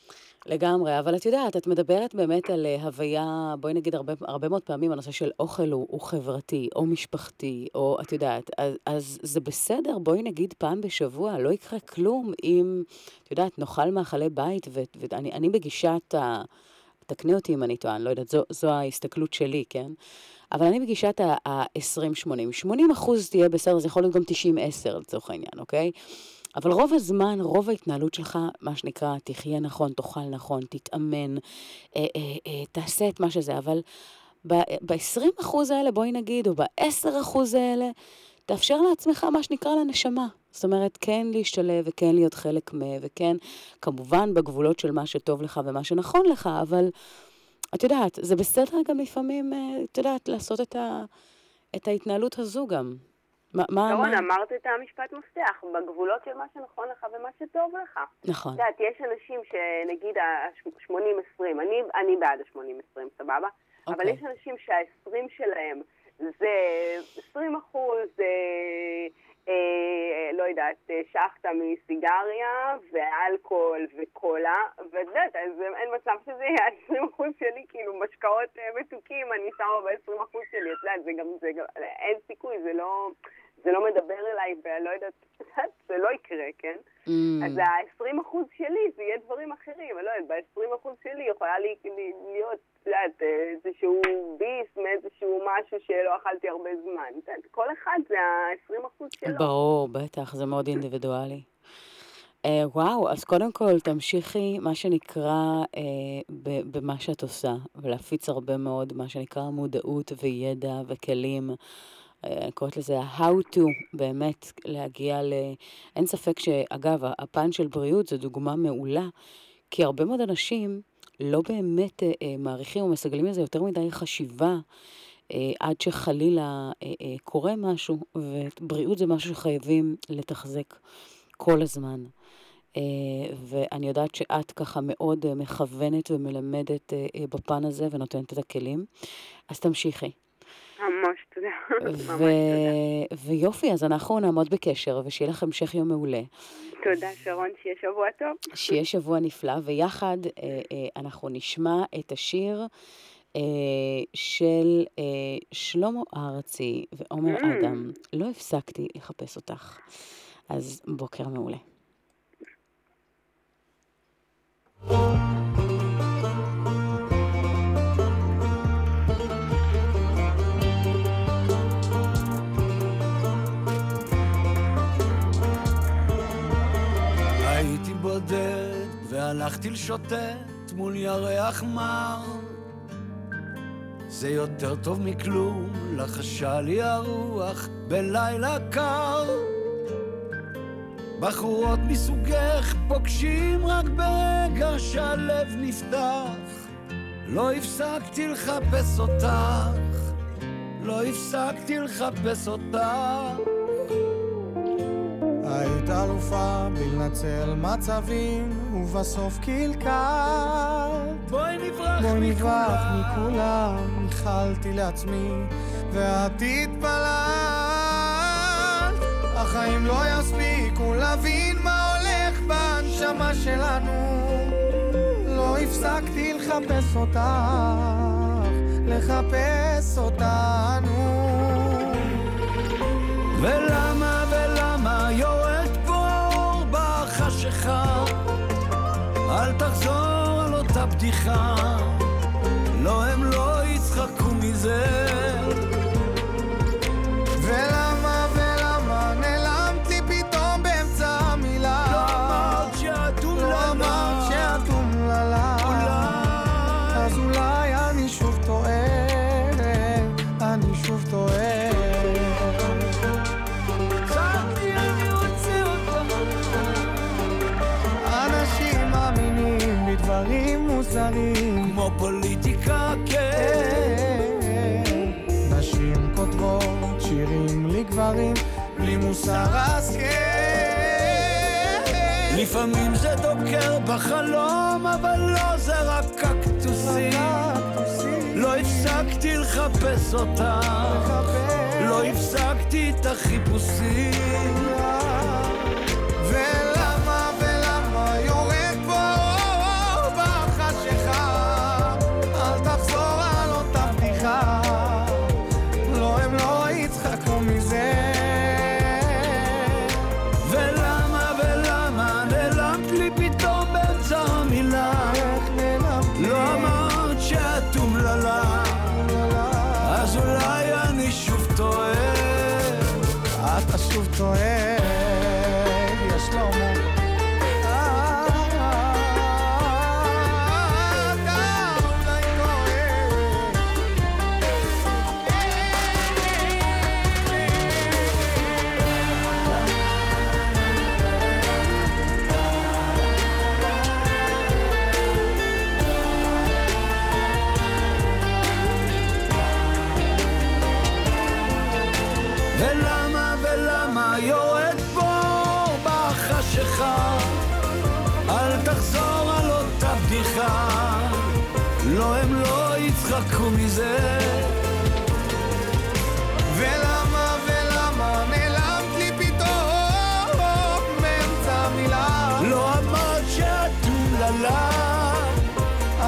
לגמרי, אבל את יודעת, את מדברת באמת על אה, הוויה, בואי נגיד הרבה, הרבה מאוד פעמים הנושא של אוכל הוא, הוא חברתי, או משפחתי, או את יודעת, אז, אז זה בסדר, בואי נגיד פעם בשבוע, לא יקרה כלום אם, את יודעת, נאכל מאכלי בית, ו- ואני אני בגישת ה... תקני אותי אם אני טועה, אני לא יודעת, זו, זו ההסתכלות שלי, כן? אבל אני בגישת ה-20-80. 80 אחוז תהיה בסדר, זה יכול להיות גם 90-10 לצורך העניין, אוקיי? אבל רוב הזמן, רוב ההתנהלות שלך, מה שנקרא, תחיה נכון, תאכל נכון, תתאמן, אה, אה, אה, תעשה את מה שזה, אבל ב-20 אחוז האלה, בואי נגיד, או ב-10 אחוז האלה, תאפשר לעצמך מה שנקרא לנשמה. זאת אומרת, כן להשתלב וכן להיות חלק מ... וכן, כמובן, בגבולות של מה שטוב לך ומה שנכון לך, אבל את יודעת, זה בסדר גם לפעמים, אה, את יודעת, לעשות את, ה... את ההתנהלות הזו גם. מה, מה, שרון, מה? אמרת את המשפט מפתח, בגבולות של מה שנכון לך ומה שטוב לך. נכון. את יודעת, יש אנשים שנגיד ה-80-20, אני, אני בעד ה-80-20, סבבה? אבל אוקיי. יש אנשים שה-20 שלהם זה 20 אחוז, אה, אה, לא יודעת, אה, שחטה מסיגריה ואלכוהול וקולה, ואת יודעת, אז אין מצב שזה יהיה ה-20 אחוז שלי, כאילו משקאות אה, מתוקים, אני שמה ב-20 אחוז שלי, את יודעת, זה גם, זה גם, אין סיכוי, זה לא... זה לא מדבר אליי, ולא יודעת, את יודעת, זה לא יקרה, כן? Mm, אז ה-20 אחוז שלי זה יהיה דברים אחרים, אני לא יודעת, ב-20 אחוז שלי יכולה לי, לי, להיות, את יודעת, איזשהו ביס מאיזשהו משהו שלא אכלתי הרבה זמן. את יודעת, כל אחד זה ה-20 אחוז שלו. ברור, בטח, זה מאוד אינדיבידואלי. אה, וואו, אז קודם כל תמשיכי, מה שנקרא, ב- במה שאת עושה, ולהפיץ הרבה מאוד, מה שנקרא, מודעות וידע וכלים. אה, אני קוראת לזה ה-how to, באמת, להגיע ל... אין ספק שאגב, הפן של בריאות זה דוגמה מעולה, כי הרבה מאוד אנשים לא באמת אה, אה, מעריכים או מסגלים לזה יותר מדי חשיבה. אה, עד שחלילה אה, אה, קורה משהו, ובריאות זה משהו שחייבים לתחזק כל הזמן. אה, ואני יודעת שאת ככה מאוד אה, מכוונת ומלמדת אה, אה, בפן הזה ונותנת את הכלים, אז תמשיכי. ו... ויופי, אז אנחנו נעמוד בקשר, ושיהיה לך המשך יום מעולה. תודה, שרון, שיהיה שבוע טוב. שיהיה שבוע נפלא, ויחד אה, אה, אנחנו נשמע את השיר אה, של אה, שלמה ארצי ועומר Mm. אדם. לא הפסקתי לחפש אותך. אז בוקר מעולה. הייתי והלכתי לשוטט מול ירח מר זה יותר טוב מכלום, לחשה לי הרוח בלילה קר. בחורות מסוגך פוגשים רק ברגע שהלב נפתח. לא הפסקתי לחפש אותך, לא הפסקתי לחפש אותך. היית אלופה בלנצל מצבים, ובסוף קלקלת. בואי נברח בואי נברח מכולם. מכולם, איחלתי לעצמי, ואת התפללת. החיים לא יספיקו להבין מה הולך בנשמה שלנו לא הפסקתי לחפש אותך, לחפש אותנו ולמה ולמה יורד פה אור בחשיכה אל תחזור על אותה בדיחה. לא, הם לא יצחקו מזה מוסר השכל. לפעמים זה דוקר בחלום, אבל לא זה רק קקטוסים. לא הפסקתי לחפש אותה לא הפסקתי את החיפושים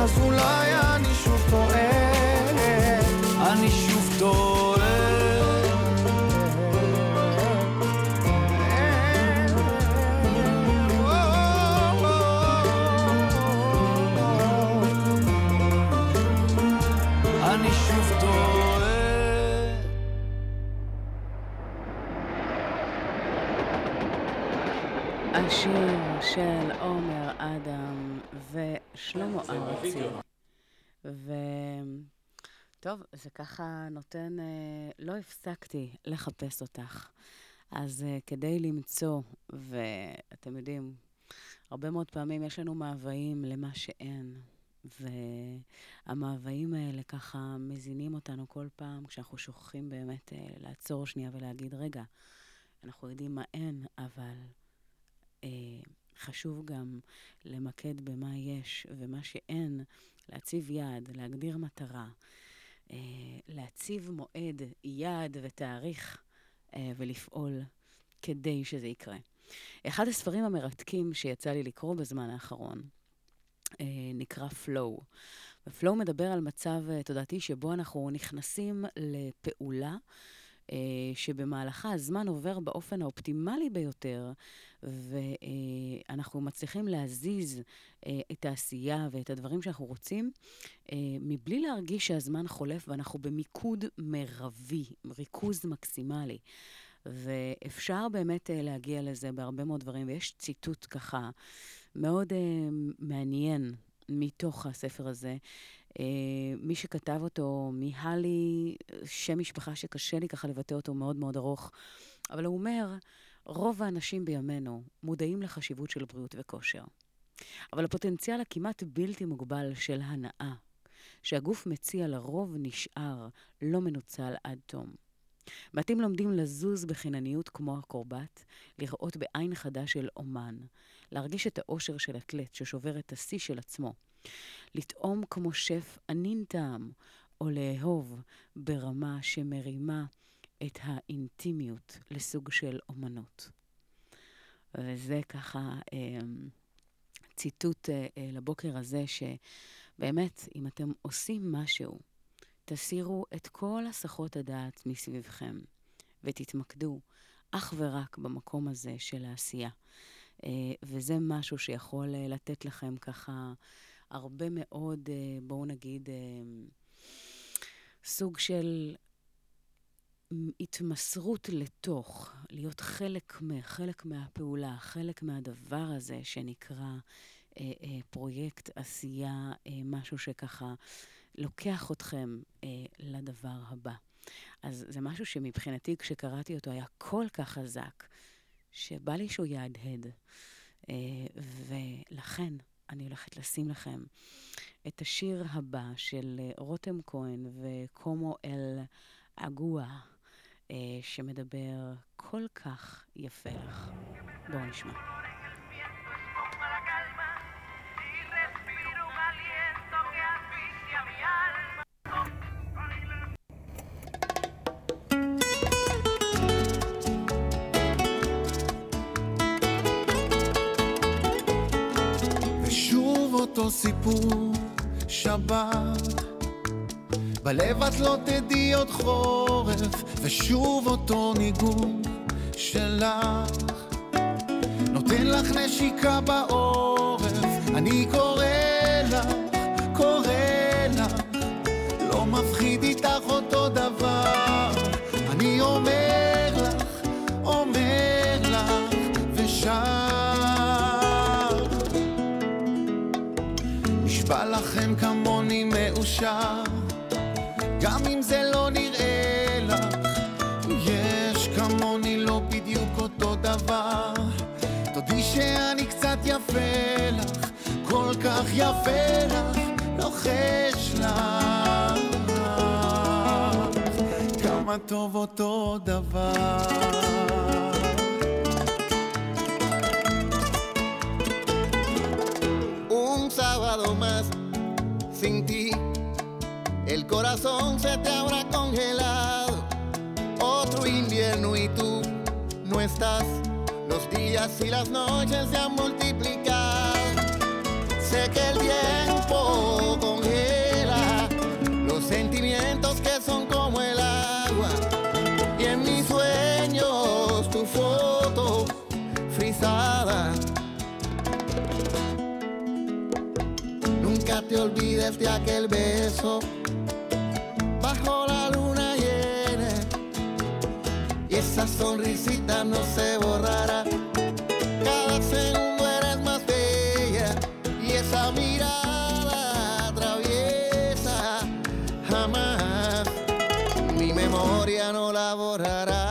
אז אולי אני שוב טועה. אני שוב טועה. אני שוב טועה. השיר של עומר אדם ושלמה ארצי. וטוב, זה ככה נותן, אה, לא הפסקתי לחפש אותך. אז אה, כדי למצוא, ואתם יודעים, הרבה מאוד פעמים יש לנו מאוויים למה שאין. והמאוויים האלה ככה מזינים אותנו כל פעם כשאנחנו שוכחים באמת אה, לעצור שנייה ולהגיד, רגע, אנחנו יודעים מה אין, אבל אה, חשוב גם למקד במה יש ומה שאין, להציב יעד, להגדיר מטרה, אה, להציב מועד, יעד ותאריך אה, ולפעול כדי שזה יקרה. אחד הספרים המרתקים שיצא לי לקרוא בזמן האחרון אה, נקרא Flow. ופלואו מדבר על מצב תודעתי שבו אנחנו נכנסים לפעולה. שבמהלכה הזמן עובר באופן האופטימלי ביותר, ואנחנו מצליחים להזיז אה, את העשייה ואת הדברים שאנחנו רוצים, אה, מבלי להרגיש שהזמן חולף ואנחנו במיקוד מרבי, ריכוז מקסימלי. ואפשר באמת אה, להגיע לזה בהרבה מאוד דברים, ויש ציטוט ככה מאוד מעניין מתוך הספר הזה. אה, מי שכתב אותו, מיהלי, שם משפחה שקשה לי ככה לבטא אותו, מאוד מאוד ארוך, אבל הוא אומר, רוב האנשים בימינו מודעים לחשיבות של בריאות וכושר. אבל הפוטנציאל הכמעט בלתי מוגבל של הנאה, שהגוף מציע לרוב נשאר לא מנוצל עד תום. מעטים לומדים לזוז בחינניות כמו הקורבט, לראות בעין חדה של אומן, להרגיש את האושר של אתלט ששובר את השיא של עצמו, לטעום כמו שף ענין טעם, או לאהוב ברמה שמרימה את האינטימיות לסוג של אומנות. וזה ככה אה, ציטוט אה, לבוקר הזה, שבאמת, אם אתם עושים משהו, תסירו את כל הסחות הדעת מסביבכם, ותתמקדו אך ורק במקום הזה של העשייה. אה, וזה משהו שיכול אה, לתת לכם ככה הרבה מאוד, אה, בואו נגיד, אה, סוג של התמסרות לתוך, להיות חלק, מ, חלק מהפעולה, חלק מהדבר הזה שנקרא אה, אה, פרויקט עשייה, אה, משהו שככה לוקח אתכם אה, לדבר הבא. אז זה משהו שמבחינתי, כשקראתי אותו, היה כל כך חזק, שבא לי שהוא יהדהד. אה, ולכן אני הולכת לשים לכם את השיר הבא של אה, רותם כהן וקומו אל אגואה, אה, שמדבר כל כך יפה לך. בואו נשמע. אותו סיפור, שבת. בלב את לא תדעי עוד חורף, ושוב אותו ניגון שלך. נותן לך נשיקה בעורף, אני קורא לך, דבר. תודי שאני קצת יפה לך, כל כך יפה לך, לוחש לך. כמה טוב אותו דבר. Un sábado más sin ti, el corazón se te habrá congelado. Otro invierno y tú no estás. Los días y las noches se han multiplicado. Sé que el tiempo congela los sentimientos que son como el agua. Y en mis sueños tu foto frisada. Nunca te olvides de aquel beso bajo la luna esa sonrisita no se borrará. Cada segundo eres más bella. Y esa mirada atraviesa jamás. Mi memoria no la borrará.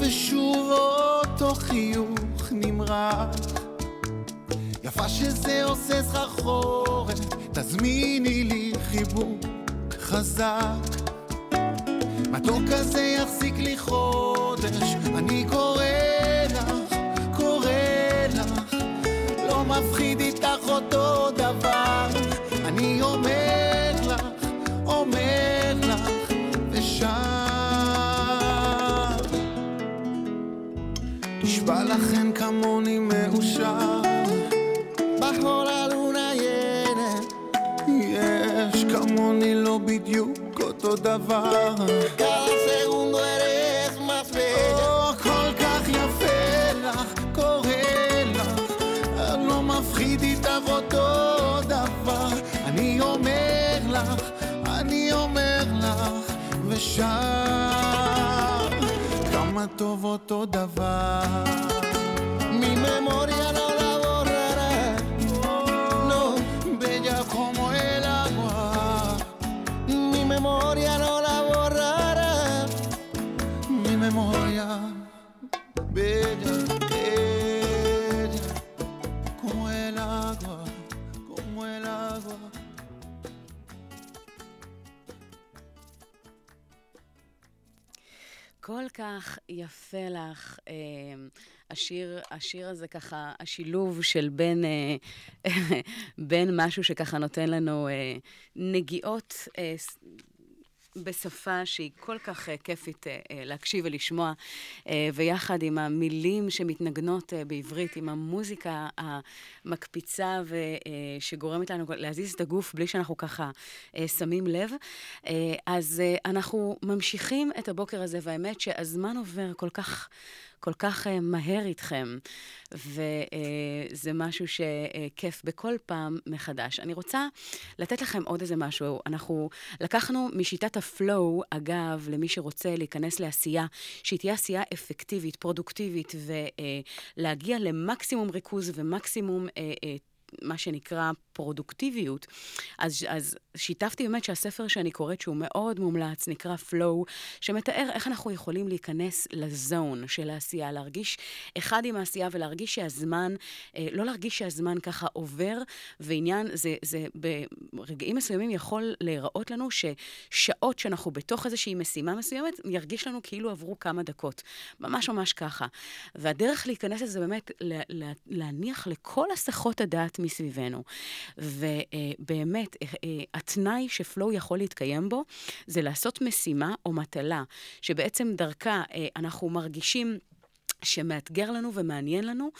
ושוב אותו חיוך נמרח. יפה שזה עושה סחרחורת, תזמיני לי חיבוק חזק. מתוק כזה יחזיק לי חודש, אני קורא לך, קורא לך. לא מפחיד איתך אותו דבר, אני אומר לך, אומר לך, ושר. נשבע לכם כמוני מאושר. יש כמוני לא בדיוק אותו דבר. Cada segundo eres más bella. או, כל כך יפה לך, קורא לך. לא מפחיד איתך אותו דבר. אני אומר לך, אני אומר לך, ושר. כמה טוב אותו דבר. Mi memoria no la borrará. No, bella como כך יפה לך. אה, השיר, השיר הזה ככה, השילוב של בין, אה, בין משהו שככה נותן לנו אה, נגיעות אה, בשפה שהיא כל כך uh, כיפית uh, להקשיב ולשמוע, uh, ויחד עם המילים שמתנגנות uh, בעברית, עם המוזיקה המקפיצה ושגורמת לנו להזיז את הגוף בלי שאנחנו ככה uh, שמים לב. Uh, אז uh, אנחנו ממשיכים את הבוקר הזה, והאמת שהזמן עובר כל כך... כל כך uh, מהר איתכם, וזה uh, משהו שכיף בכל פעם מחדש. אני רוצה לתת לכם עוד איזה משהו. אנחנו לקחנו משיטת הפלואו, אגב, למי שרוצה להיכנס לעשייה, שהיא תהיה עשייה אפקטיבית, פרודוקטיבית, ולהגיע למקסימום ריכוז ומקסימום... מה שנקרא פרודוקטיביות, אז, אז שיתפתי באמת שהספר שאני קוראת, שהוא מאוד מומלץ, נקרא Flow, שמתאר איך אנחנו יכולים להיכנס לזון של העשייה, להרגיש אחד עם העשייה ולהרגיש שהזמן, אה, לא להרגיש שהזמן ככה עובר, ועניין, זה, זה ברגעים מסוימים יכול להיראות לנו ששעות שאנחנו בתוך איזושהי משימה מסוימת, ירגיש לנו כאילו עברו כמה דקות. ממש ממש ככה. והדרך להיכנס לזה באמת לה, לה, להניח לכל הסחות הדעת מסביבנו. ובאמת, התנאי שפלואו יכול להתקיים בו, זה לעשות משימה או מטלה, שבעצם דרכה אה, אנחנו מרגישים... שמאתגר לנו ומעניין לנו,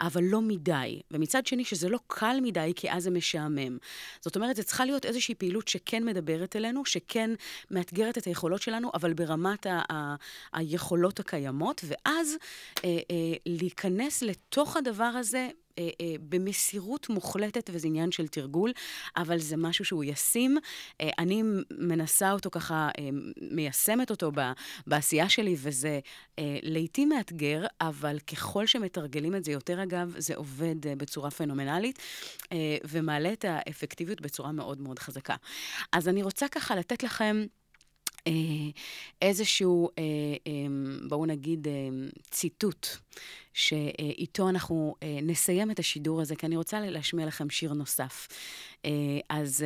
אבל לא מדי. ומצד שני, שזה לא קל מדי, כי אז זה משעמם. זאת אומרת, זה צריכה להיות איזושהי פעילות שכן מדברת אלינו, שכן מאתגרת את היכולות שלנו, אבל ברמת ה- ה- היכולות הקיימות, ואז אה, אה, להיכנס לתוך הדבר הזה. אה, אה, במסירות מוחלטת, וזה עניין של תרגול, אבל זה משהו שהוא ישים. אה, אני מנסה אותו ככה, אה, מיישמת אותו ב, בעשייה שלי, וזה אה, לעיתים מאתגר, אבל ככל שמתרגלים את זה יותר, אגב, זה עובד אה, בצורה פנומנלית, אה, ומעלה את האפקטיביות בצורה מאוד מאוד חזקה. אז אני רוצה ככה לתת לכם... אה, איזשהו, אה, אה, בואו נגיד, אה, ציטוט, שאיתו אנחנו נסיים את השידור הזה, כי אני רוצה להשמיע לכם שיר נוסף. אז...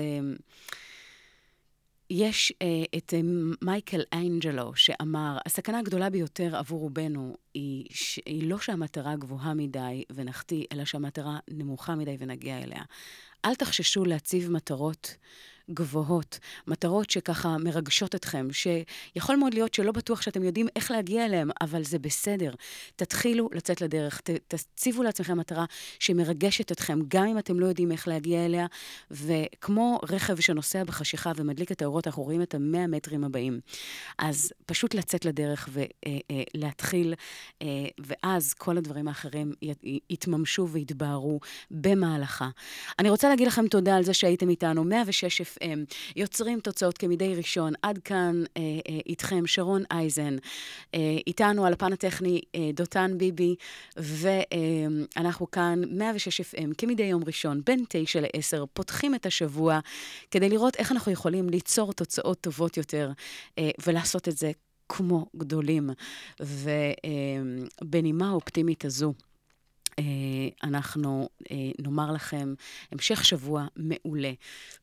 יש את מייקל אנג'לו שאמר, הסכנה הגדולה ביותר עבור רובנו היא. היא לא שהמטרה גבוהה מדי ונחטיא, אלא שהמטרה נמוכה מדי ונגיע אליה. אל תחששו להציב מטרות גבוהות, מטרות שככה מרגשות אתכם, שיכול מאוד להיות שלא בטוח שאתם יודעים איך להגיע אליהם, אבל זה בסדר. תתחילו לצאת לדרך, ת, תציבו לעצמכם מטרה שמרגשת אתכם, גם אם אתם לא יודעים איך להגיע אליה, וכמו רכב שנוסע בחשיכה ומדליק את האורות, אנחנו רואים את המאה מטרים הבאים. אז פשוט לצאת לדרך ולהתחיל, ואז כל הדברים האחרים יתממשו ויתבהרו במהלכה. אני רוצה להגיד לכם תודה על זה שהייתם איתנו, 106 FM, יוצרים תוצאות כמדי ראשון. עד כאן אה, אה, איתכם שרון אייזן, אה, איתנו על הפן הטכני דותן ביבי, ואנחנו כאן 106 FM כמדי יום ראשון, בין 9 ל-10, פותחים את השבוע כדי לראות איך אנחנו יכולים ליצור תוצאות טובות יותר ולעשות את זה כמו גדולים. ובנימה האופטימית הזו, אנחנו נאמר לכם המשך שבוע מעולה.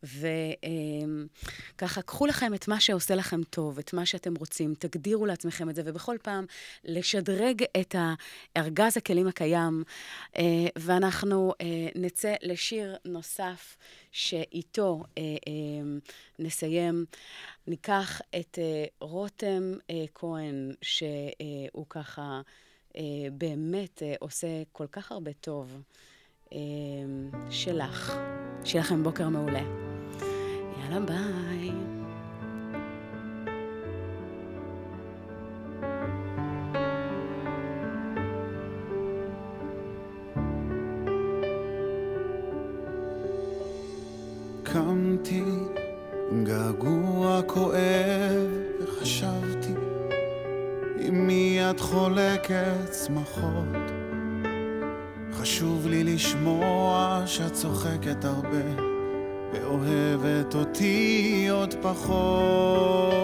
וככה, קחו לכם את מה שעושה לכם טוב, את מה שאתם רוצים, תגדירו לעצמכם את זה, ובכל פעם לשדרג את ארגז הכלים הקיים, ואנחנו נצא לשיר נוסף. שאיתו אה, אה, נסיים. ניקח את אה, רותם אה, כהן, שהוא ככה... אה, באמת אה, עושה כל כך הרבה טוב. אה, שלך. שיהיה לכם בוקר מעולה. יאללה, ביי. קמתי עם געגוע כואב וחשבתי מיד חולקת שמחות. חשוב לי לשמוע שאת צוחקת הרבה ואוהבת אותי עוד פחות